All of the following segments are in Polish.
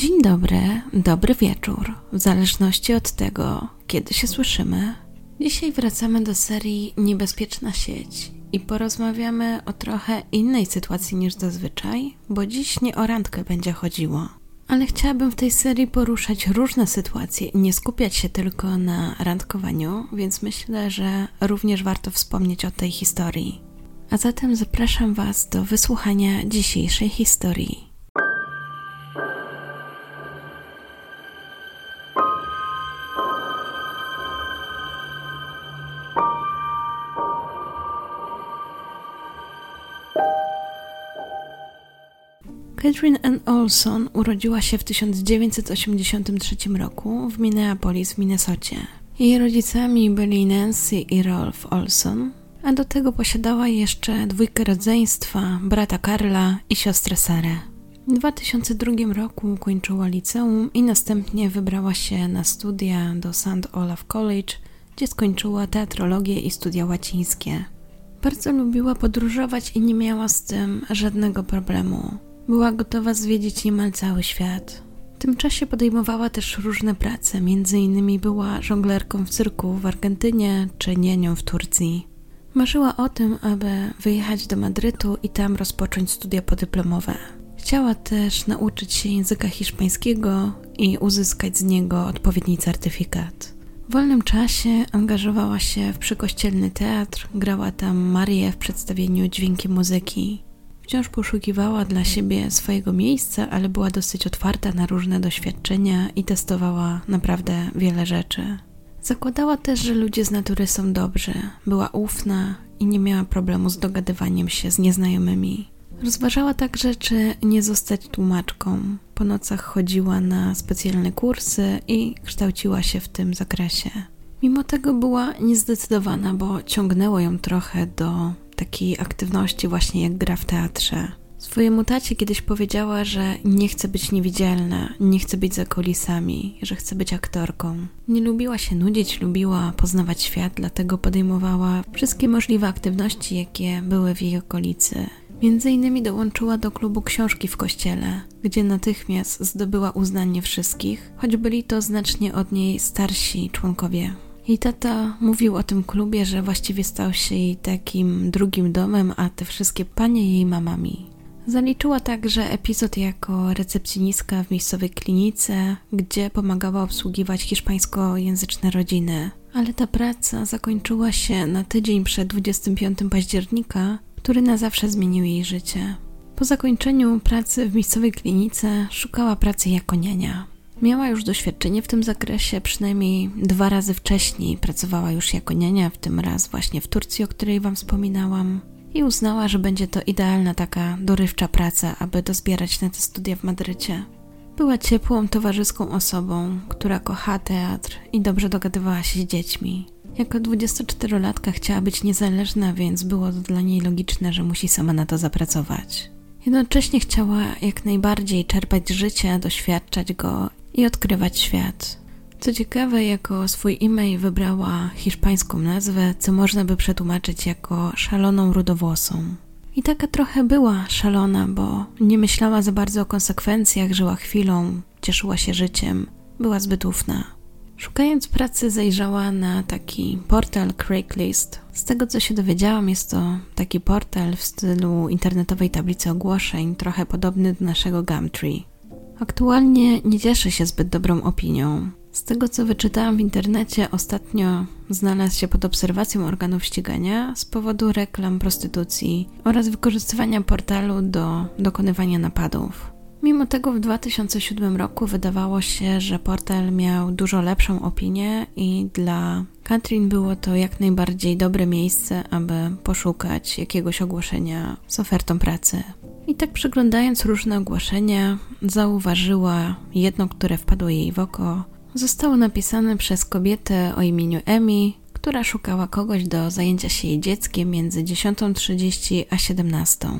Dzień dobry, dobry wieczór, w zależności od tego, kiedy się słyszymy. Dzisiaj wracamy do serii Niebezpieczna sieć i porozmawiamy o trochę innej sytuacji niż zazwyczaj, bo dziś nie o randkę będzie chodziło. Ale chciałabym w tej serii poruszać różne sytuacje nie skupiać się tylko na randkowaniu, więc myślę, że również warto wspomnieć o tej historii. A zatem zapraszam Was do wysłuchania dzisiejszej historii. Catherine Ann Olson urodziła się w 1983 roku w Minneapolis w Minnesocie. Jej rodzicami byli Nancy i Rolf Olson, a do tego posiadała jeszcze dwójkę rodzeństwa, brata Karla i siostrę Sarę. W 2002 roku ukończyła liceum i następnie wybrała się na studia do St. Olaf College, gdzie skończyła teatrologię i studia łacińskie. Bardzo lubiła podróżować i nie miała z tym żadnego problemu. Była gotowa zwiedzić niemal cały świat. W tym czasie podejmowała też różne prace, między innymi była żonglerką w cyrku w Argentynie czy nienią w Turcji. Marzyła o tym, aby wyjechać do Madrytu i tam rozpocząć studia podyplomowe. Chciała też nauczyć się języka hiszpańskiego i uzyskać z niego odpowiedni certyfikat. W wolnym czasie angażowała się w przykościelny teatr, grała tam Marię w przedstawieniu dźwięki muzyki. Wciąż poszukiwała dla siebie swojego miejsca, ale była dosyć otwarta na różne doświadczenia i testowała naprawdę wiele rzeczy. Zakładała też, że ludzie z natury są dobrzy, była ufna i nie miała problemu z dogadywaniem się z nieznajomymi. Rozważała także, czy nie zostać tłumaczką. Po nocach chodziła na specjalne kursy i kształciła się w tym zakresie. Mimo tego była niezdecydowana, bo ciągnęło ją trochę do takiej aktywności właśnie jak gra w teatrze. Swojemu tacie kiedyś powiedziała, że nie chce być niewidzialna, nie chce być za kulisami, że chce być aktorką. Nie lubiła się nudzić, lubiła poznawać świat, dlatego podejmowała wszystkie możliwe aktywności, jakie były w jej okolicy. Między innymi dołączyła do klubu książki w kościele, gdzie natychmiast zdobyła uznanie wszystkich, choć byli to znacznie od niej starsi członkowie. Jej tata mówił o tym klubie, że właściwie stał się jej takim drugim domem, a te wszystkie panie jej mamami. Zaliczyła także epizod jako recepcjonistka w miejscowej klinice, gdzie pomagała obsługiwać hiszpańskojęzyczne rodziny. Ale ta praca zakończyła się na tydzień przed 25 października, który na zawsze zmienił jej życie. Po zakończeniu pracy w miejscowej klinice szukała pracy jako niania. Miała już doświadczenie w tym zakresie, przynajmniej dwa razy wcześniej pracowała już jako niania, w tym raz właśnie w Turcji, o której Wam wspominałam, i uznała, że będzie to idealna taka dorywcza praca, aby dozbierać na te studia w Madrycie. Była ciepłą, towarzyską osobą, która kocha teatr i dobrze dogadywała się z dziećmi. Jako 24-latka chciała być niezależna, więc było to dla niej logiczne, że musi sama na to zapracować. Jednocześnie chciała jak najbardziej czerpać życie, doświadczać go i odkrywać świat. Co ciekawe, jako swój e-mail wybrała hiszpańską nazwę, co można by przetłumaczyć jako szaloną rudowłosą. I taka trochę była szalona, bo nie myślała za bardzo o konsekwencjach, żyła chwilą, cieszyła się życiem, była zbyt ufna. Szukając pracy zajrzała na taki portal Craigslist. Z tego co się dowiedziałam, jest to taki portal w stylu internetowej tablicy ogłoszeń, trochę podobny do naszego Gumtree. Aktualnie nie cieszy się zbyt dobrą opinią. Z tego co wyczytałam w internecie, ostatnio znalazł się pod obserwacją organów ścigania z powodu reklam prostytucji oraz wykorzystywania portalu do dokonywania napadów. Mimo tego w 2007 roku wydawało się, że portal miał dużo lepszą opinię i dla Katrin było to jak najbardziej dobre miejsce, aby poszukać jakiegoś ogłoszenia z ofertą pracy. I tak przeglądając różne ogłoszenia, zauważyła jedno, które wpadło jej w oko. Zostało napisane przez kobietę o imieniu Emi, która szukała kogoś do zajęcia się jej dzieckiem między 10.30 a 17.00.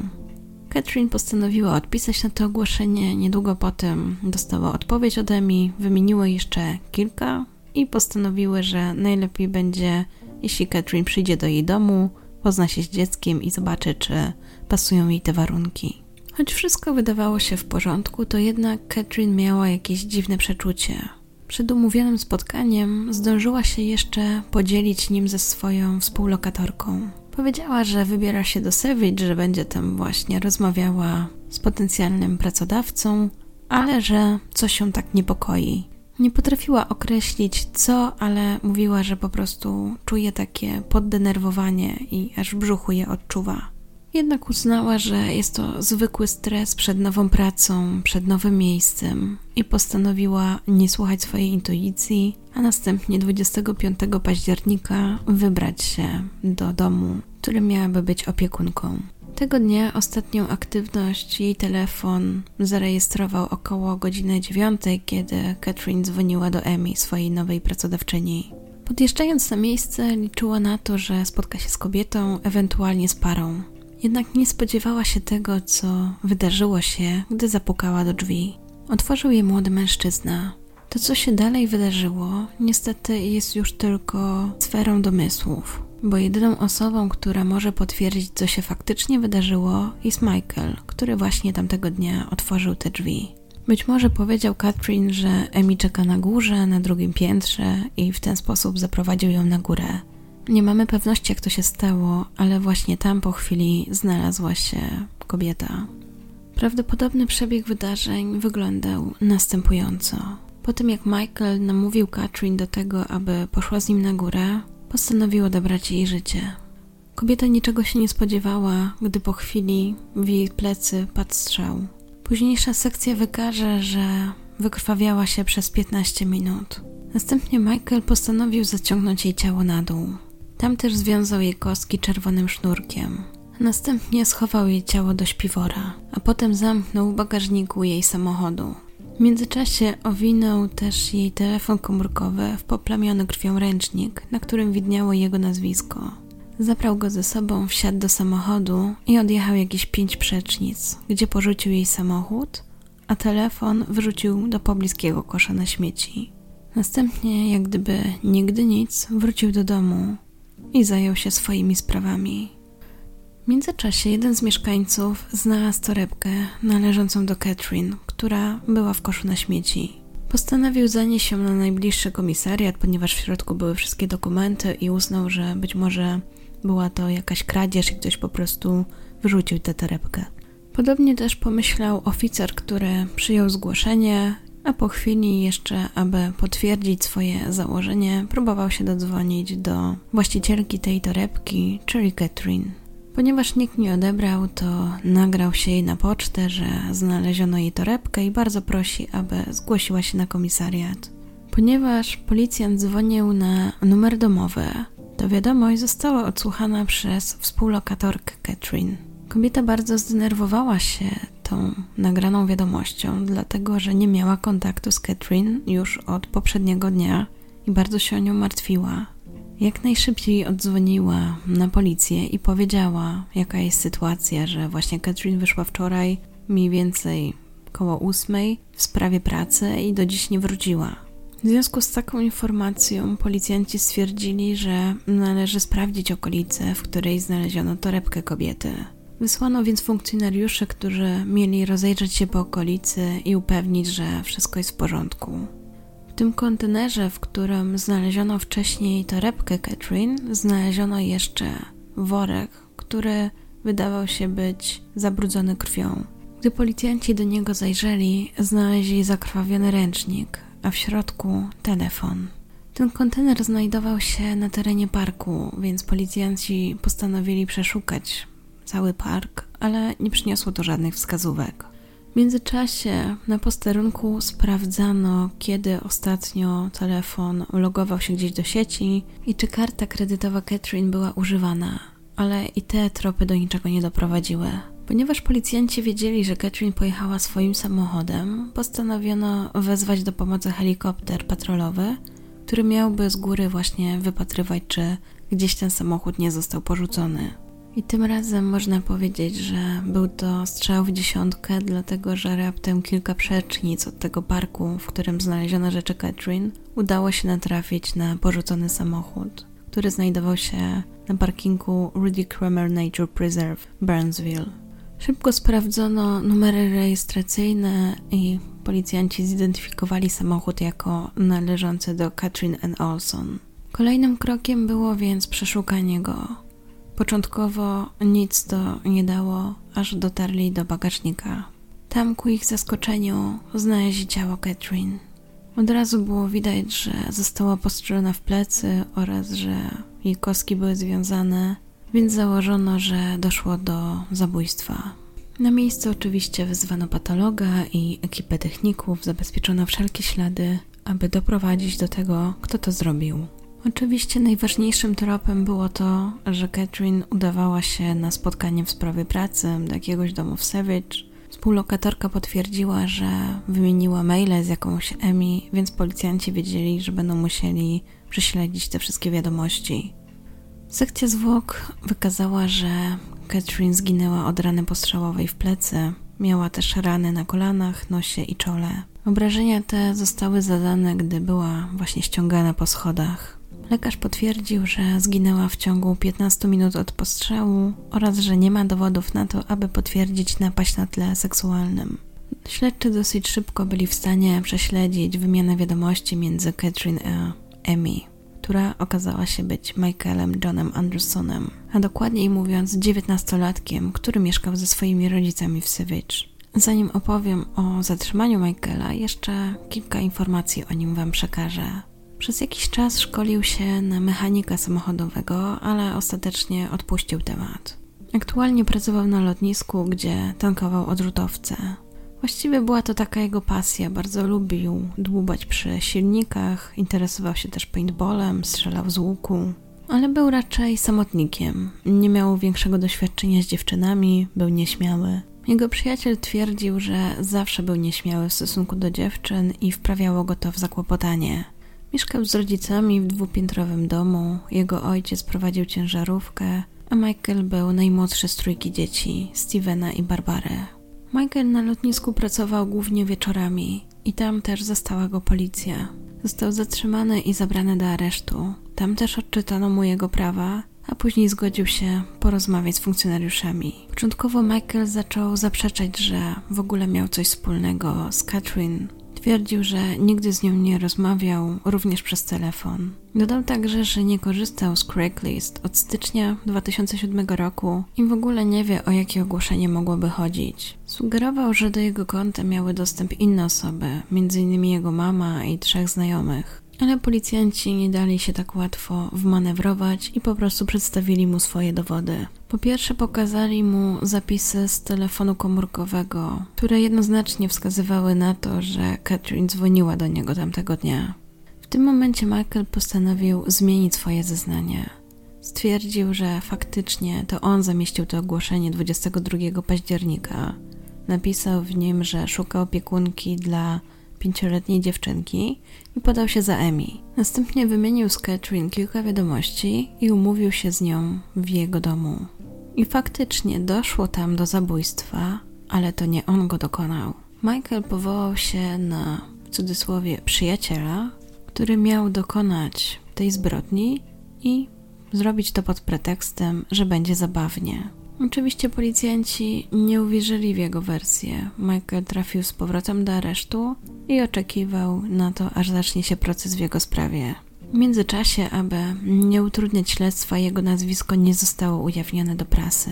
Catherine postanowiła odpisać na to ogłoszenie. Niedługo potem dostała odpowiedź ode Emi, wymieniły jeszcze kilka i postanowiły, że najlepiej będzie, jeśli Catherine przyjdzie do jej domu, pozna się z dzieckiem i zobaczy, czy pasują jej te warunki. Choć wszystko wydawało się w porządku, to jednak Catherine miała jakieś dziwne przeczucie. Przed umówionym spotkaniem zdążyła się jeszcze podzielić nim ze swoją współlokatorką. Powiedziała, że wybiera się do Savage, że będzie tam właśnie rozmawiała z potencjalnym pracodawcą, ale że coś się tak niepokoi. Nie potrafiła określić co, ale mówiła, że po prostu czuje takie poddenerwowanie i aż w brzuchu je odczuwa. Jednak uznała, że jest to zwykły stres przed nową pracą, przed nowym miejscem i postanowiła nie słuchać swojej intuicji, a następnie 25 października wybrać się do domu, który miałaby być opiekunką. Tego dnia ostatnią aktywność jej telefon zarejestrował około godziny dziewiątej, kiedy Catherine dzwoniła do Emmy, swojej nowej pracodawczyni. Podjeżdżając na miejsce, liczyła na to, że spotka się z kobietą, ewentualnie z parą. Jednak nie spodziewała się tego, co wydarzyło się, gdy zapukała do drzwi. Otworzył je młody mężczyzna. To, co się dalej wydarzyło, niestety jest już tylko sferą domysłów, bo jedyną osobą, która może potwierdzić, co się faktycznie wydarzyło, jest Michael, który właśnie tamtego dnia otworzył te drzwi. Być może powiedział Catherine, że Emi czeka na górze, na drugim piętrze i w ten sposób zaprowadził ją na górę. Nie mamy pewności, jak to się stało, ale właśnie tam po chwili znalazła się kobieta. Prawdopodobny przebieg wydarzeń wyglądał następująco. Po tym jak Michael namówił Katrin do tego, aby poszła z nim na górę, postanowił odebrać jej życie. Kobieta niczego się nie spodziewała, gdy po chwili w jej plecy padł strzał. Późniejsza sekcja wykaże, że wykrwawiała się przez 15 minut. Następnie Michael postanowił zaciągnąć jej ciało na dół. Tam też związał jej kostki czerwonym sznurkiem. Następnie schował jej ciało do śpiwora, a potem zamknął w bagażniku jej samochodu. W międzyczasie owinął też jej telefon komórkowy w poplamiony krwią ręcznik, na którym widniało jego nazwisko. Zabrał go ze sobą, wsiadł do samochodu i odjechał jakieś pięć przecznic, gdzie porzucił jej samochód, a telefon wyrzucił do pobliskiego kosza na śmieci. Następnie, jak gdyby nigdy nic, wrócił do domu i zajął się swoimi sprawami. W międzyczasie jeden z mieszkańców znalazł torebkę należącą do Catherine, która była w koszu na śmieci. Postanowił zanieść ją na najbliższy komisariat, ponieważ w środku były wszystkie dokumenty i uznał, że być może była to jakaś kradzież i ktoś po prostu wyrzucił tę torebkę. Podobnie też pomyślał oficer, który przyjął zgłoszenie a po chwili jeszcze, aby potwierdzić swoje założenie, próbował się dodzwonić do właścicielki tej torebki, czyli Catherine. Ponieważ nikt nie odebrał, to nagrał się jej na pocztę, że znaleziono jej torebkę i bardzo prosi, aby zgłosiła się na komisariat. Ponieważ policjant dzwonił na numer domowy, to wiadomość została odsłuchana przez współlokatorkę Catherine. Kobieta bardzo zdenerwowała się tą nagraną wiadomością, dlatego że nie miała kontaktu z Catherine już od poprzedniego dnia i bardzo się o nią martwiła. Jak najszybciej odzwoniła na policję i powiedziała, jaka jest sytuacja, że właśnie Catherine wyszła wczoraj mniej więcej koło ósmej w sprawie pracy i do dziś nie wróciła. W związku z taką informacją policjanci stwierdzili, że należy sprawdzić okolice, w której znaleziono torebkę kobiety. Wysłano więc funkcjonariuszy, którzy mieli rozejrzeć się po okolicy i upewnić, że wszystko jest w porządku. Tym kontenerze, w którym znaleziono wcześniej torebkę Catherine, znaleziono jeszcze worek, który wydawał się być zabrudzony krwią. Gdy policjanci do niego zajrzeli, znaleźli zakrwawiony ręcznik, a w środku telefon. Ten kontener znajdował się na terenie parku, więc policjanci postanowili przeszukać cały park, ale nie przyniosło to żadnych wskazówek. Międzyczasie na posterunku sprawdzano, kiedy ostatnio telefon logował się gdzieś do sieci i czy karta kredytowa Catherine była używana, ale i te tropy do niczego nie doprowadziły. Ponieważ policjanci wiedzieli, że Catherine pojechała swoim samochodem, postanowiono wezwać do pomocy helikopter patrolowy, który miałby z góry właśnie wypatrywać, czy gdzieś ten samochód nie został porzucony. I tym razem można powiedzieć, że był to strzał w dziesiątkę, dlatego że raptem kilka przecznic od tego parku, w którym znaleziono rzeczy Catherine, udało się natrafić na porzucony samochód, który znajdował się na parkingu Rudy Kramer Nature Preserve, Burnsville. Szybko sprawdzono numery rejestracyjne i policjanci zidentyfikowali samochód jako należący do Katrin N. Olson. Kolejnym krokiem było więc przeszukanie go. Początkowo nic to nie dało, aż dotarli do bagażnika. Tam ku ich zaskoczeniu znaleźli ciało Katrin. Od razu było widać, że została postrzelona w plecy oraz że jej kostki były związane, więc założono, że doszło do zabójstwa. Na miejsce oczywiście wezwano patologa i ekipę techników, zabezpieczono wszelkie ślady, aby doprowadzić do tego, kto to zrobił. Oczywiście najważniejszym tropem było to, że Catherine udawała się na spotkanie w sprawie pracy do jakiegoś domu w Savage. Współlokatorka potwierdziła, że wymieniła maile z jakąś Emmy, więc policjanci wiedzieli, że będą musieli prześledzić te wszystkie wiadomości. Sekcja zwłok wykazała, że Catherine zginęła od rany postrzałowej w plecy. Miała też rany na kolanach, nosie i czole. Obrażenia te zostały zadane, gdy była właśnie ściągana po schodach. Lekarz potwierdził, że zginęła w ciągu 15 minut od postrzału oraz że nie ma dowodów na to, aby potwierdzić napaść na tle seksualnym. Śledczy dosyć szybko byli w stanie prześledzić wymianę wiadomości między Catherine a Emmy, która okazała się być Michaelem Johnem Andersonem, a dokładniej mówiąc dziewiętnastolatkiem, który mieszkał ze swoimi rodzicami w Savage. Zanim opowiem o zatrzymaniu Michaela, jeszcze kilka informacji o nim Wam przekażę. Przez jakiś czas szkolił się na mechanika samochodowego, ale ostatecznie odpuścił temat. Aktualnie pracował na lotnisku, gdzie tankował odrzutowce. Właściwie była to taka jego pasja, bardzo lubił dłubać przy silnikach, interesował się też paintballem, strzelał z łuku, ale był raczej samotnikiem. Nie miał większego doświadczenia z dziewczynami, był nieśmiały. Jego przyjaciel twierdził, że zawsze był nieśmiały w stosunku do dziewczyn i wprawiało go to w zakłopotanie. Mieszkał z rodzicami w dwupiętrowym domu, jego ojciec prowadził ciężarówkę, a Michael był najmłodszy z trójki dzieci, Stevena i Barbary. Michael na lotnisku pracował głównie wieczorami i tam też zastała go policja. Został zatrzymany i zabrany do aresztu. Tam też odczytano mu jego prawa, a później zgodził się porozmawiać z funkcjonariuszami. Początkowo Michael zaczął zaprzeczać, że w ogóle miał coś wspólnego z Catherine, Twierdził, że nigdy z nią nie rozmawiał, również przez telefon. Dodał także, że nie korzystał z Craigslist od stycznia 2007 roku i w ogóle nie wie, o jakie ogłoszenie mogłoby chodzić. Sugerował, że do jego konta miały dostęp inne osoby, m.in. jego mama i trzech znajomych. Ale policjanci nie dali się tak łatwo wmanewrować i po prostu przedstawili mu swoje dowody. Po pierwsze, pokazali mu zapisy z telefonu komórkowego, które jednoznacznie wskazywały na to, że Catherine dzwoniła do niego tamtego dnia. W tym momencie Michael postanowił zmienić swoje zeznanie. Stwierdził, że faktycznie to on zamieścił to ogłoszenie 22 października. Napisał w nim, że szuka opiekunki dla pięcioletniej dziewczynki i podał się za Emmy. Następnie wymienił z Catherine kilka wiadomości i umówił się z nią w jego domu. I faktycznie doszło tam do zabójstwa, ale to nie on go dokonał. Michael powołał się na, w cudzysłowie, przyjaciela, który miał dokonać tej zbrodni i zrobić to pod pretekstem, że będzie zabawnie. Oczywiście policjanci nie uwierzyli w jego wersję. Michael trafił z powrotem do aresztu i oczekiwał na to, aż zacznie się proces w jego sprawie. W międzyczasie, aby nie utrudniać śledztwa, jego nazwisko nie zostało ujawnione do prasy.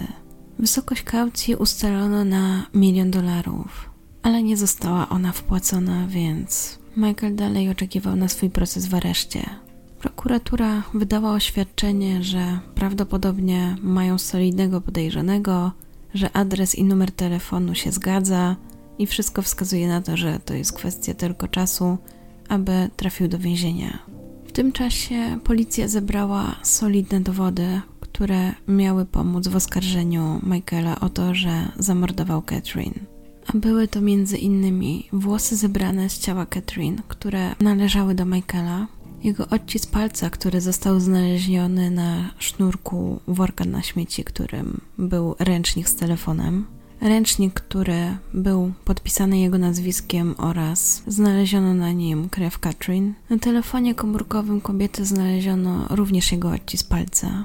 Wysokość kaucji ustalono na milion dolarów, ale nie została ona wpłacona, więc Michael dalej oczekiwał na swój proces w areszcie. Prokuratura wydała oświadczenie, że prawdopodobnie mają solidnego podejrzanego, że adres i numer telefonu się zgadza i wszystko wskazuje na to, że to jest kwestia tylko czasu, aby trafił do więzienia. W tym czasie policja zebrała solidne dowody, które miały pomóc w oskarżeniu Michaela o to, że zamordował Catherine. A były to między innymi włosy zebrane z ciała Catherine, które należały do Michaela, jego odcisk palca, który został znaleziony na sznurku worka na śmieci, którym był ręcznik z telefonem. Ręcznik, który był podpisany jego nazwiskiem oraz znaleziono na nim krew Katrin. Na telefonie komórkowym kobiety znaleziono również jego odcisk palca.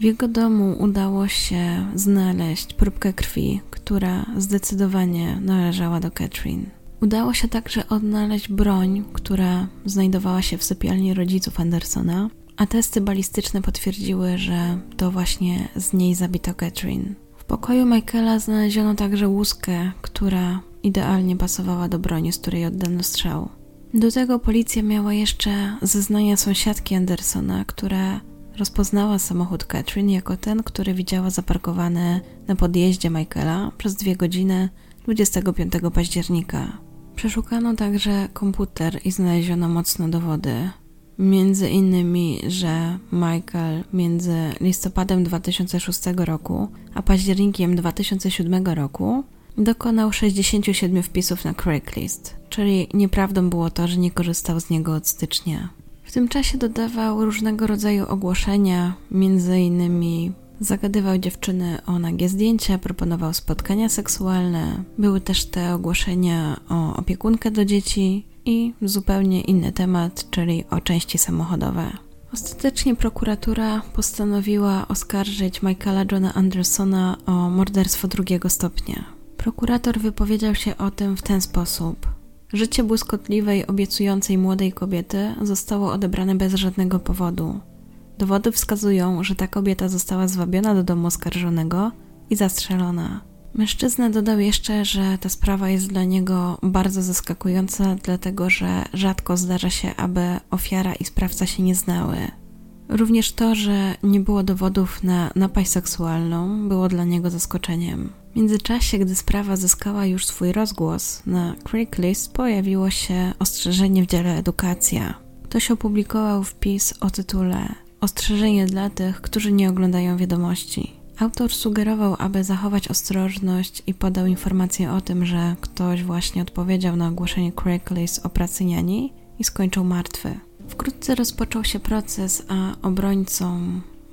W jego domu udało się znaleźć próbkę krwi, która zdecydowanie należała do Catherine. Udało się także odnaleźć broń, która znajdowała się w sypialni rodziców Andersona, a testy balistyczne potwierdziły, że to właśnie z niej zabito Catherine. W pokoju Michaela znaleziono także łuskę, która idealnie pasowała do broni, z której oddano strzał. Do tego policja miała jeszcze zeznania sąsiadki Andersona, która rozpoznała samochód Catherine jako ten, który widziała zaparkowany na podjeździe Michaela przez dwie godziny 25 października. Przeszukano także komputer i znaleziono mocne dowody. Między innymi, że Michael między listopadem 2006 roku a październikiem 2007 roku dokonał 67 wpisów na Craigslist, czyli nieprawdą było to, że nie korzystał z niego od stycznia. W tym czasie dodawał różnego rodzaju ogłoszenia, między innymi zagadywał dziewczyny o nagie zdjęcia, proponował spotkania seksualne. Były też te ogłoszenia o opiekunkę do dzieci i zupełnie inny temat, czyli o części samochodowe. Ostatecznie prokuratura postanowiła oskarżyć Michaela Johna Andersona o morderstwo drugiego stopnia. Prokurator wypowiedział się o tym w ten sposób. Życie błyskotliwej, obiecującej młodej kobiety zostało odebrane bez żadnego powodu. Dowody wskazują, że ta kobieta została zwabiona do domu oskarżonego i zastrzelona. Mężczyzna dodał jeszcze, że ta sprawa jest dla niego bardzo zaskakująca, dlatego że rzadko zdarza się, aby ofiara i sprawca się nie znały. Również to, że nie było dowodów na napaść seksualną, było dla niego zaskoczeniem. W międzyczasie, gdy sprawa zyskała już swój rozgłos, na Craigslist pojawiło się ostrzeżenie w dziale edukacja. Ktoś opublikował wpis o tytule Ostrzeżenie dla tych, którzy nie oglądają wiadomości. Autor sugerował, aby zachować ostrożność i podał informację o tym, że ktoś właśnie odpowiedział na ogłoszenie Craigslist o pracy niani i skończył martwy. Wkrótce rozpoczął się proces, a obrońcą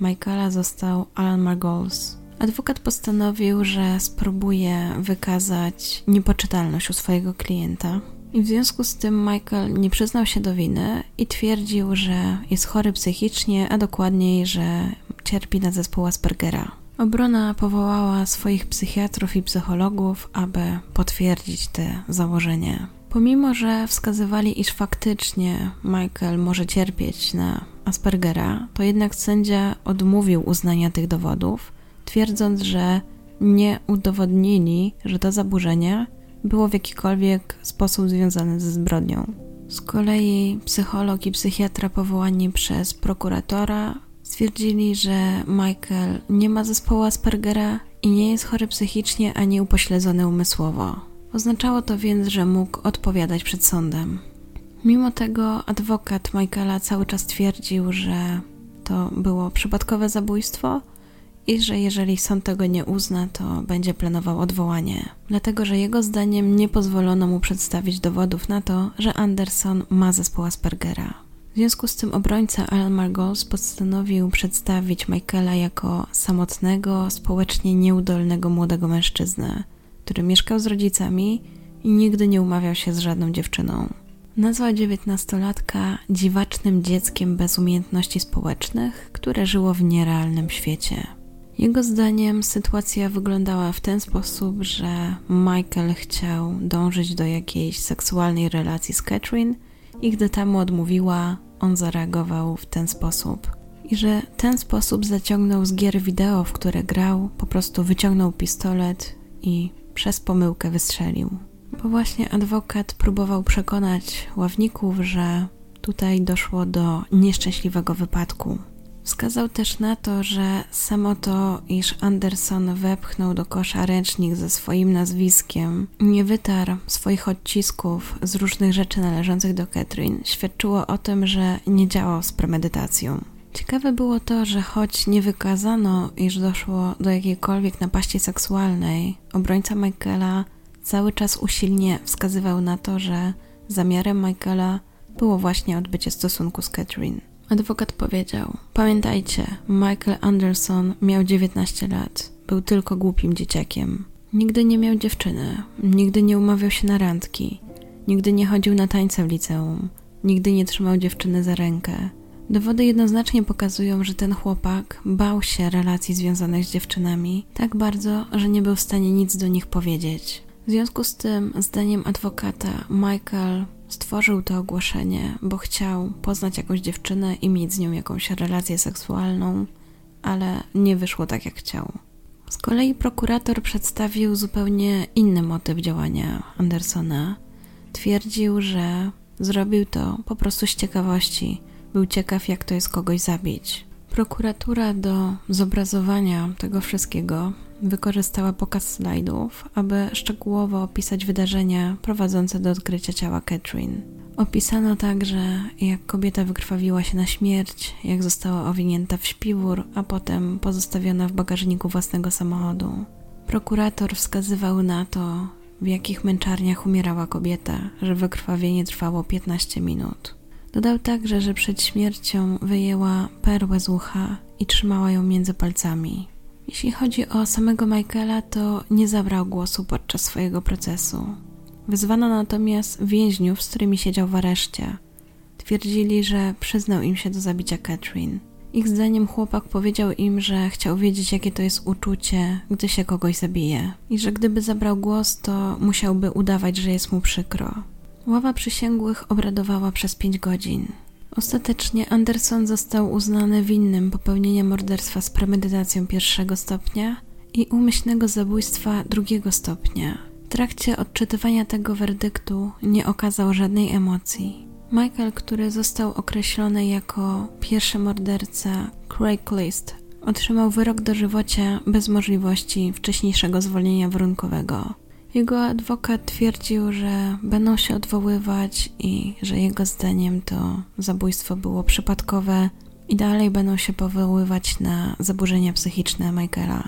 Michaela został Alan Margolis. Adwokat postanowił, że spróbuje wykazać niepoczytalność u swojego klienta. I w związku z tym Michael nie przyznał się do winy i twierdził, że jest chory psychicznie, a dokładniej, że cierpi na zespół Aspergera. Obrona powołała swoich psychiatrów i psychologów, aby potwierdzić te założenia. Pomimo, że wskazywali, iż faktycznie Michael może cierpieć na Aspergera, to jednak sędzia odmówił uznania tych dowodów, twierdząc, że nie udowodnili, że to zaburzenie było w jakikolwiek sposób związane ze zbrodnią. Z kolei psycholog i psychiatra powołani przez prokuratora stwierdzili, że Michael nie ma zespołu Aspergera i nie jest chory psychicznie ani upośledzony umysłowo. Oznaczało to więc, że mógł odpowiadać przed sądem. Mimo tego adwokat Michaela cały czas twierdził, że to było przypadkowe zabójstwo i że jeżeli sąd tego nie uzna, to będzie planował odwołanie, dlatego że jego zdaniem nie pozwolono mu przedstawić dowodów na to, że Anderson ma zespół Aspergera. W związku z tym obrońca Alan Margolis postanowił przedstawić Michaela jako samotnego, społecznie nieudolnego młodego mężczyznę, który mieszkał z rodzicami i nigdy nie umawiał się z żadną dziewczyną. Nazwał dziewiętnastolatka dziwacznym dzieckiem bez umiejętności społecznych, które żyło w nierealnym świecie. Jego zdaniem sytuacja wyglądała w ten sposób, że Michael chciał dążyć do jakiejś seksualnej relacji z Catherine i gdy ta mu odmówiła, on zareagował w ten sposób. I że ten sposób zaciągnął z gier wideo, w które grał, po prostu wyciągnął pistolet i przez pomyłkę wystrzelił. Bo właśnie adwokat próbował przekonać ławników, że tutaj doszło do nieszczęśliwego wypadku. Wskazał też na to, że samo to, iż Anderson wepchnął do kosza ręcznik ze swoim nazwiskiem, nie wytarł swoich odcisków z różnych rzeczy należących do Catherine, świadczyło o tym, że nie działał z premedytacją. Ciekawe było to, że choć nie wykazano, iż doszło do jakiejkolwiek napaści seksualnej, obrońca Michaela cały czas usilnie wskazywał na to, że zamiarem Michaela było właśnie odbycie stosunku z Catherine. Adwokat powiedział: Pamiętajcie, Michael Anderson miał 19 lat. Był tylko głupim dzieciakiem. Nigdy nie miał dziewczyny, nigdy nie umawiał się na randki, nigdy nie chodził na tańce w liceum, nigdy nie trzymał dziewczyny za rękę. Dowody jednoznacznie pokazują, że ten chłopak bał się relacji związanych z dziewczynami tak bardzo, że nie był w stanie nic do nich powiedzieć. W związku z tym, zdaniem adwokata, Michael stworzył to ogłoszenie, bo chciał poznać jakąś dziewczynę i mieć z nią jakąś relację seksualną, ale nie wyszło tak jak chciał. Z kolei prokurator przedstawił zupełnie inny motyw działania Andersona. Twierdził, że zrobił to po prostu z ciekawości. Był ciekaw, jak to jest kogoś zabić. Prokuratura do zobrazowania tego wszystkiego wykorzystała pokaz slajdów, aby szczegółowo opisać wydarzenia prowadzące do odkrycia ciała Catherine. Opisano także, jak kobieta wykrwawiła się na śmierć, jak została owinięta w śpiwór, a potem pozostawiona w bagażniku własnego samochodu. Prokurator wskazywał na to, w jakich męczarniach umierała kobieta, że wykrwawienie trwało 15 minut. Dodał także, że przed śmiercią wyjęła perłę z ucha i trzymała ją między palcami. Jeśli chodzi o samego Michaela, to nie zabrał głosu podczas swojego procesu. Wyzwano natomiast więźniów, z którymi siedział w areszcie. Twierdzili, że przyznał im się do zabicia Catherine. Ich zdaniem chłopak powiedział im, że chciał wiedzieć, jakie to jest uczucie, gdy się kogoś zabije, i że gdyby zabrał głos, to musiałby udawać, że jest mu przykro. Ława przysięgłych obradowała przez pięć godzin. Ostatecznie Anderson został uznany winnym popełnienia morderstwa z premedytacją pierwszego stopnia i umyślnego zabójstwa drugiego stopnia. W trakcie odczytywania tego werdyktu nie okazał żadnej emocji. Michael, który został określony jako pierwszy morderca Craigslist, otrzymał wyrok dożywocia bez możliwości wcześniejszego zwolnienia warunkowego. Jego adwokat twierdził, że będą się odwoływać i że jego zdaniem to zabójstwo było przypadkowe i dalej będą się powoływać na zaburzenia psychiczne Michaela.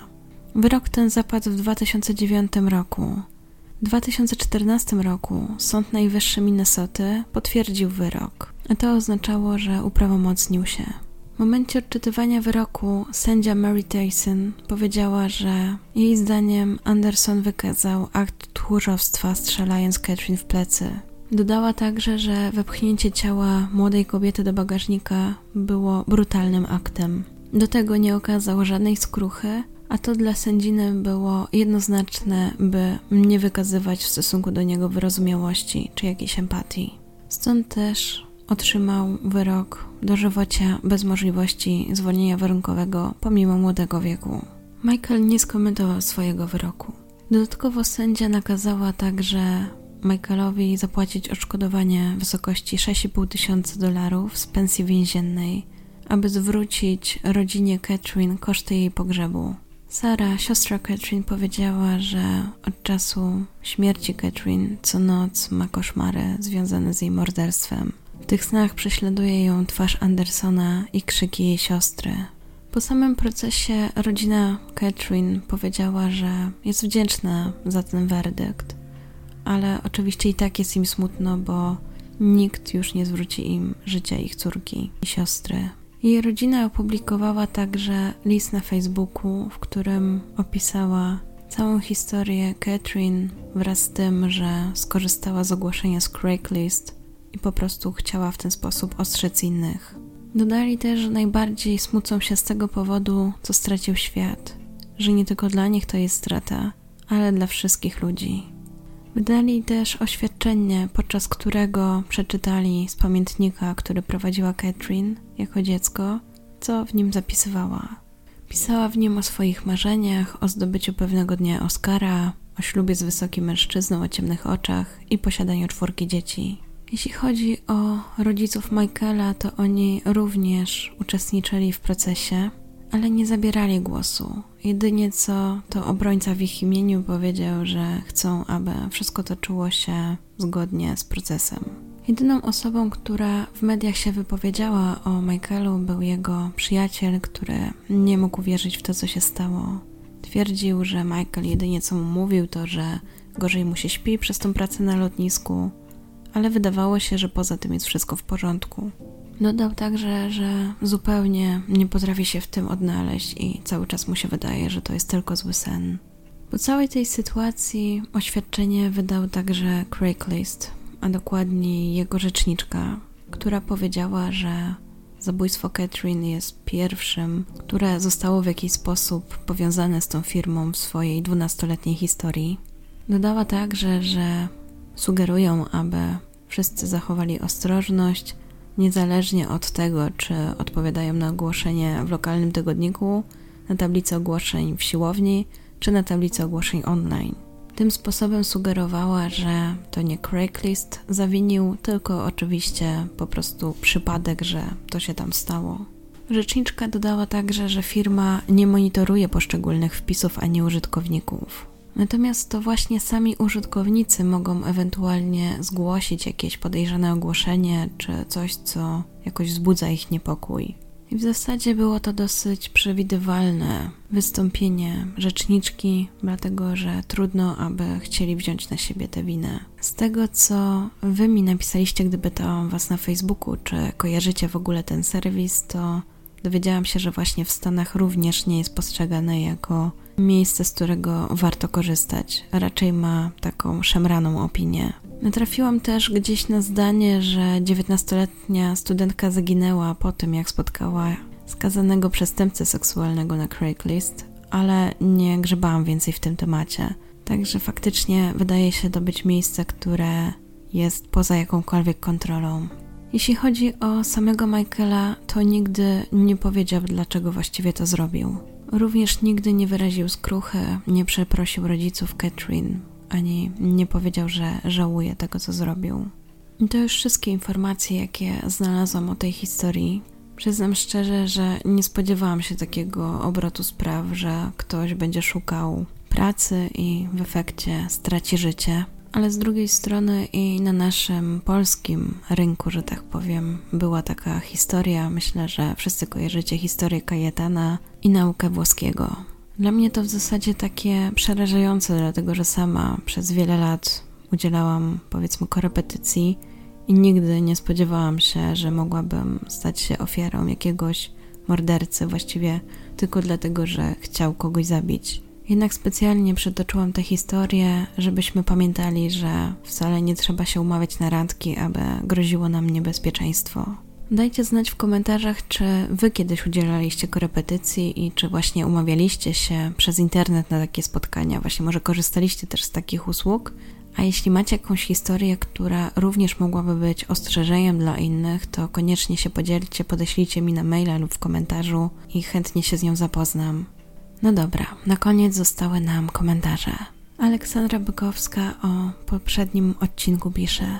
Wyrok ten zapadł w 2009 roku. W 2014 roku Sąd Najwyższy Minnesoty potwierdził wyrok, a to oznaczało, że uprawomocnił się. W momencie odczytywania wyroku sędzia Mary Tyson powiedziała, że jej zdaniem Anderson wykazał akt tchórzostwa strzelając Catherine w plecy. Dodała także, że wepchnięcie ciała młodej kobiety do bagażnika było brutalnym aktem. Do tego nie okazał żadnej skruchy, a to dla sędziny było jednoznaczne, by nie wykazywać w stosunku do niego wyrozumiałości czy jakiejś empatii. Stąd też otrzymał wyrok dożywocia bez możliwości zwolnienia warunkowego pomimo młodego wieku. Michael nie skomentował swojego wyroku. Dodatkowo sędzia nakazała także Michaelowi zapłacić odszkodowanie w wysokości 6,5 tysiąca dolarów z pensji więziennej, aby zwrócić rodzinie Catherine koszty jej pogrzebu. Sara, siostra Catherine, powiedziała, że od czasu śmierci Catherine co noc ma koszmary związane z jej morderstwem. Tych snach prześladuje ją twarz Andersona i krzyki jej siostry. Po samym procesie rodzina Catherine powiedziała, że jest wdzięczna za ten werdykt, ale oczywiście i tak jest im smutno, bo nikt już nie zwróci im życia ich córki i siostry. Jej rodzina opublikowała także list na Facebooku, w którym opisała całą historię Catherine wraz z tym, że skorzystała z ogłoszenia z Craigslist i po prostu chciała w ten sposób ostrzec innych. Dodali też, że najbardziej smucą się z tego powodu, co stracił świat, że nie tylko dla nich to jest strata, ale dla wszystkich ludzi. Wydali też oświadczenie, podczas którego przeczytali z pamiętnika, który prowadziła Catherine jako dziecko, co w nim zapisywała. Pisała w nim o swoich marzeniach, o zdobyciu pewnego dnia Oscara, o ślubie z wysokim mężczyzną o ciemnych oczach i posiadaniu czwórki dzieci. Jeśli chodzi o rodziców Michaela, to oni również uczestniczyli w procesie, ale nie zabierali głosu. Jedynie co to obrońca w ich imieniu powiedział, że chcą, aby wszystko toczyło się zgodnie z procesem. Jedyną osobą, która w mediach się wypowiedziała o Michaelu, był jego przyjaciel, który nie mógł wierzyć w to, co się stało. Twierdził, że Michael jedynie co mu mówił, to że gorzej mu się śpi przez tą pracę na lotnisku, ale wydawało się, że poza tym jest wszystko w porządku. Dodał także, że zupełnie nie potrafi się w tym odnaleźć i cały czas mu się wydaje, że to jest tylko zły sen. Po całej tej sytuacji oświadczenie wydał także Craigslist, a dokładniej jego rzeczniczka, która powiedziała, że zabójstwo Catherine jest pierwszym, które zostało w jakiś sposób powiązane z tą firmą w swojej dwunastoletniej historii. Dodała także, że sugerują, aby wszyscy zachowali ostrożność, niezależnie od tego, czy odpowiadają na ogłoszenie w lokalnym tygodniku, na tablicy ogłoszeń w siłowni, czy na tablicy ogłoszeń online. Tym sposobem sugerowała, że to nie Craigslist zawinił, tylko oczywiście po prostu przypadek, że to się tam stało. Rzeczniczka dodała także, że firma nie monitoruje poszczególnych wpisów ani użytkowników. Natomiast to właśnie sami użytkownicy mogą ewentualnie zgłosić jakieś podejrzane ogłoszenie czy coś, co jakoś wzbudza ich niepokój. I w zasadzie było to dosyć przewidywalne wystąpienie rzeczniczki, dlatego że trudno, aby chcieli wziąć na siebie tę winę. Z tego, co wy mi napisaliście, gdy pytałam was na Facebooku, czy kojarzycie w ogóle ten serwis, to dowiedziałam się, że właśnie w Stanach również nie jest postrzegane jako miejsce, z którego warto korzystać. Raczej ma taką szemraną opinię. Natrafiłam też gdzieś na zdanie, że 19-letnia studentka zaginęła po tym, jak spotkała skazanego przestępcę seksualnego na Craigslist, ale nie grzebałam więcej w tym temacie. Także faktycznie wydaje się to być miejsce, które jest poza jakąkolwiek kontrolą. Jeśli chodzi o samego Michaela, to nigdy nie powiedział, dlaczego właściwie to zrobił. Również nigdy nie wyraził skruchy, nie przeprosił rodziców Catherine, ani nie powiedział, że żałuje tego, co zrobił. I to już wszystkie informacje, jakie znalazłam o tej historii. Przyznam szczerze, że nie spodziewałam się takiego obrotu spraw, że ktoś będzie szukał pracy i w efekcie straci życie ale z drugiej strony i na naszym polskim rynku, że tak powiem, była taka historia. Myślę, że wszyscy kojarzycie historię Kajetana i naukę włoskiego. Dla mnie to w zasadzie takie przerażające, dlatego że sama przez wiele lat udzielałam, powiedzmy, korepetycji i nigdy nie spodziewałam się, że mogłabym stać się ofiarą jakiegoś mordercy, właściwie tylko dlatego, że chciał kogoś zabić. Jednak specjalnie przytoczyłam tę historię, żebyśmy pamiętali, że wcale nie trzeba się umawiać na randki, aby groziło nam niebezpieczeństwo. Dajcie znać w komentarzach, czy wy kiedyś udzielaliście korepetycji i czy właśnie umawialiście się przez internet na takie spotkania, właśnie może korzystaliście też z takich usług. A jeśli macie jakąś historię, która również mogłaby być ostrzeżeniem dla innych, to koniecznie się podzielcie, podeślijcie mi na maila lub w komentarzu i chętnie się z nią zapoznam. No dobra, na koniec zostały nam komentarze. Aleksandra Bykowska o poprzednim odcinku pisze: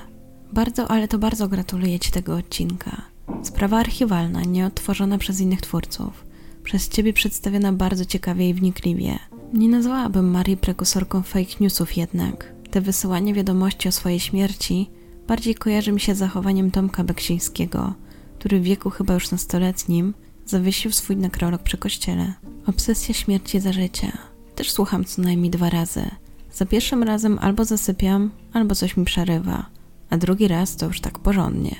Bardzo, ale to bardzo gratuluję Ci tego odcinka. Sprawa archiwalna, nieodtworzona przez innych twórców. Przez Ciebie przedstawiona bardzo ciekawie i wnikliwie. Nie nazwałabym Marii prekursorką fake newsów jednak. Te wysyłanie wiadomości o swojej śmierci bardziej kojarzy mi się z zachowaniem Tomka Beksińskiego, który w wieku chyba już nastoletnim zawiesił swój nekrolog przy kościele. Obsesja śmierci za życia. Też słucham co najmniej dwa razy. Za pierwszym razem albo zasypiam, albo coś mi przerywa, a drugi raz to już tak porządnie.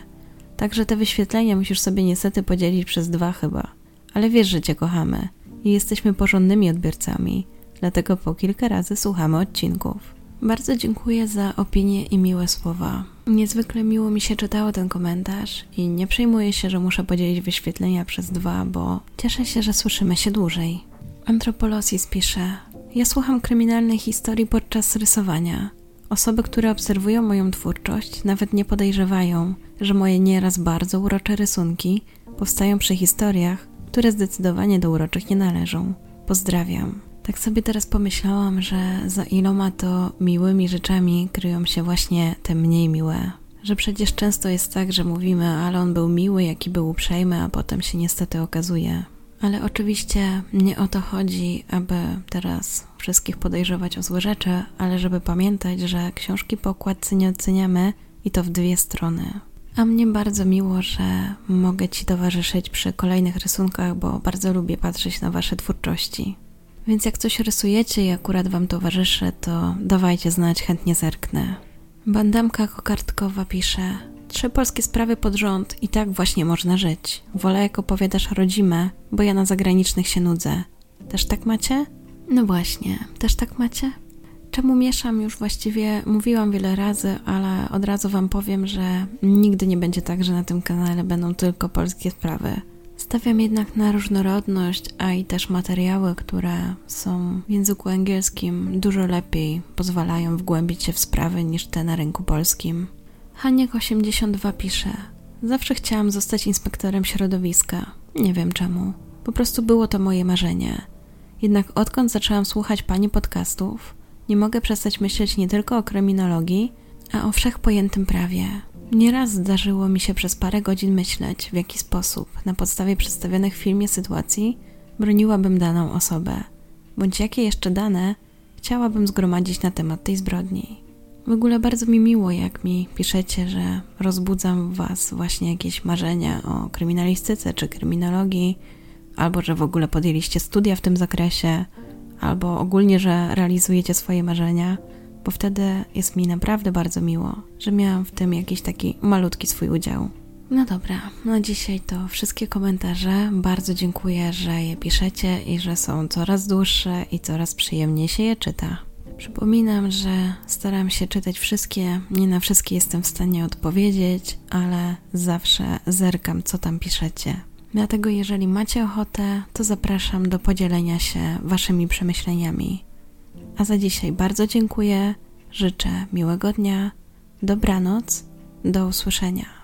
Także te wyświetlenia musisz sobie niestety podzielić przez dwa chyba. Ale wiesz, że cię kochamy i jesteśmy porządnymi odbiorcami, dlatego po kilka razy słuchamy odcinków. Bardzo dziękuję za opinie i miłe słowa. Niezwykle miło mi się czytało ten komentarz i nie przejmuję się, że muszę podzielić wyświetlenia przez dwa, bo cieszę się, że słyszymy się dłużej. Antropolosis pisze: Ja słucham kryminalnej historii podczas rysowania. Osoby, które obserwują moją twórczość, nawet nie podejrzewają, że moje nieraz bardzo urocze rysunki powstają przy historiach, które zdecydowanie do uroczych nie należą. Pozdrawiam. Tak sobie teraz pomyślałam, że za iloma to miłymi rzeczami kryją się właśnie te mniej miłe. Że przecież często jest tak, że mówimy, ale on był miły, jaki był uprzejmy, a potem się niestety okazuje. Ale oczywiście nie o to chodzi, aby teraz wszystkich podejrzewać o złe rzeczy, ale żeby pamiętać, że książki po okładce nie oceniamy i to w dwie strony. A mnie bardzo miło, że mogę Ci towarzyszyć przy kolejnych rysunkach, bo bardzo lubię patrzeć na Wasze twórczości. Więc jak coś rysujecie i akurat Wam towarzyszy, to dawajcie znać, chętnie zerknę. Bandamka kokardkowa pisze Trzy polskie sprawy pod rząd i tak właśnie można żyć. Wolę jak opowiadasz rodzime, bo ja na zagranicznych się nudzę. Też tak macie? No właśnie, też tak macie? Czemu mieszam już właściwie mówiłam wiele razy, ale od razu Wam powiem, że nigdy nie będzie tak, że na tym kanale będą tylko polskie sprawy. Stawiam jednak na różnorodność, a i też materiały, które są w języku angielskim dużo lepiej pozwalają wgłębić się w sprawy niż te na rynku polskim. Haniek82 pisze: Zawsze chciałam zostać inspektorem środowiska. Nie wiem czemu. Po prostu było to moje marzenie. Jednak odkąd zaczęłam słuchać pani podcastów, nie mogę przestać myśleć nie tylko o kryminologii, a o wszechpojętym prawie. Nieraz zdarzyło mi się przez parę godzin myśleć, w jaki sposób, na podstawie przedstawionych w filmie sytuacji, broniłabym daną osobę, bądź jakie jeszcze dane chciałabym zgromadzić na temat tej zbrodni. W ogóle bardzo mi miło, jak mi piszecie, że rozbudzam w Was właśnie jakieś marzenia o kryminalistyce czy kryminologii, albo że w ogóle podjęliście studia w tym zakresie, albo ogólnie, że realizujecie swoje marzenia, bo wtedy jest mi naprawdę bardzo miło, że miałam w tym jakiś taki malutki swój udział. No dobra, na dzisiaj to wszystkie komentarze. Bardzo dziękuję, że je piszecie i że są coraz dłuższe i coraz przyjemniej się je czyta. Przypominam, że staram się czytać wszystkie, nie na wszystkie jestem w stanie odpowiedzieć, ale zawsze zerkam, co tam piszecie. Dlatego, jeżeli macie ochotę, to zapraszam do podzielenia się Waszymi przemyśleniami. A za dzisiaj bardzo dziękuję, życzę miłego dnia, dobranoc, do usłyszenia.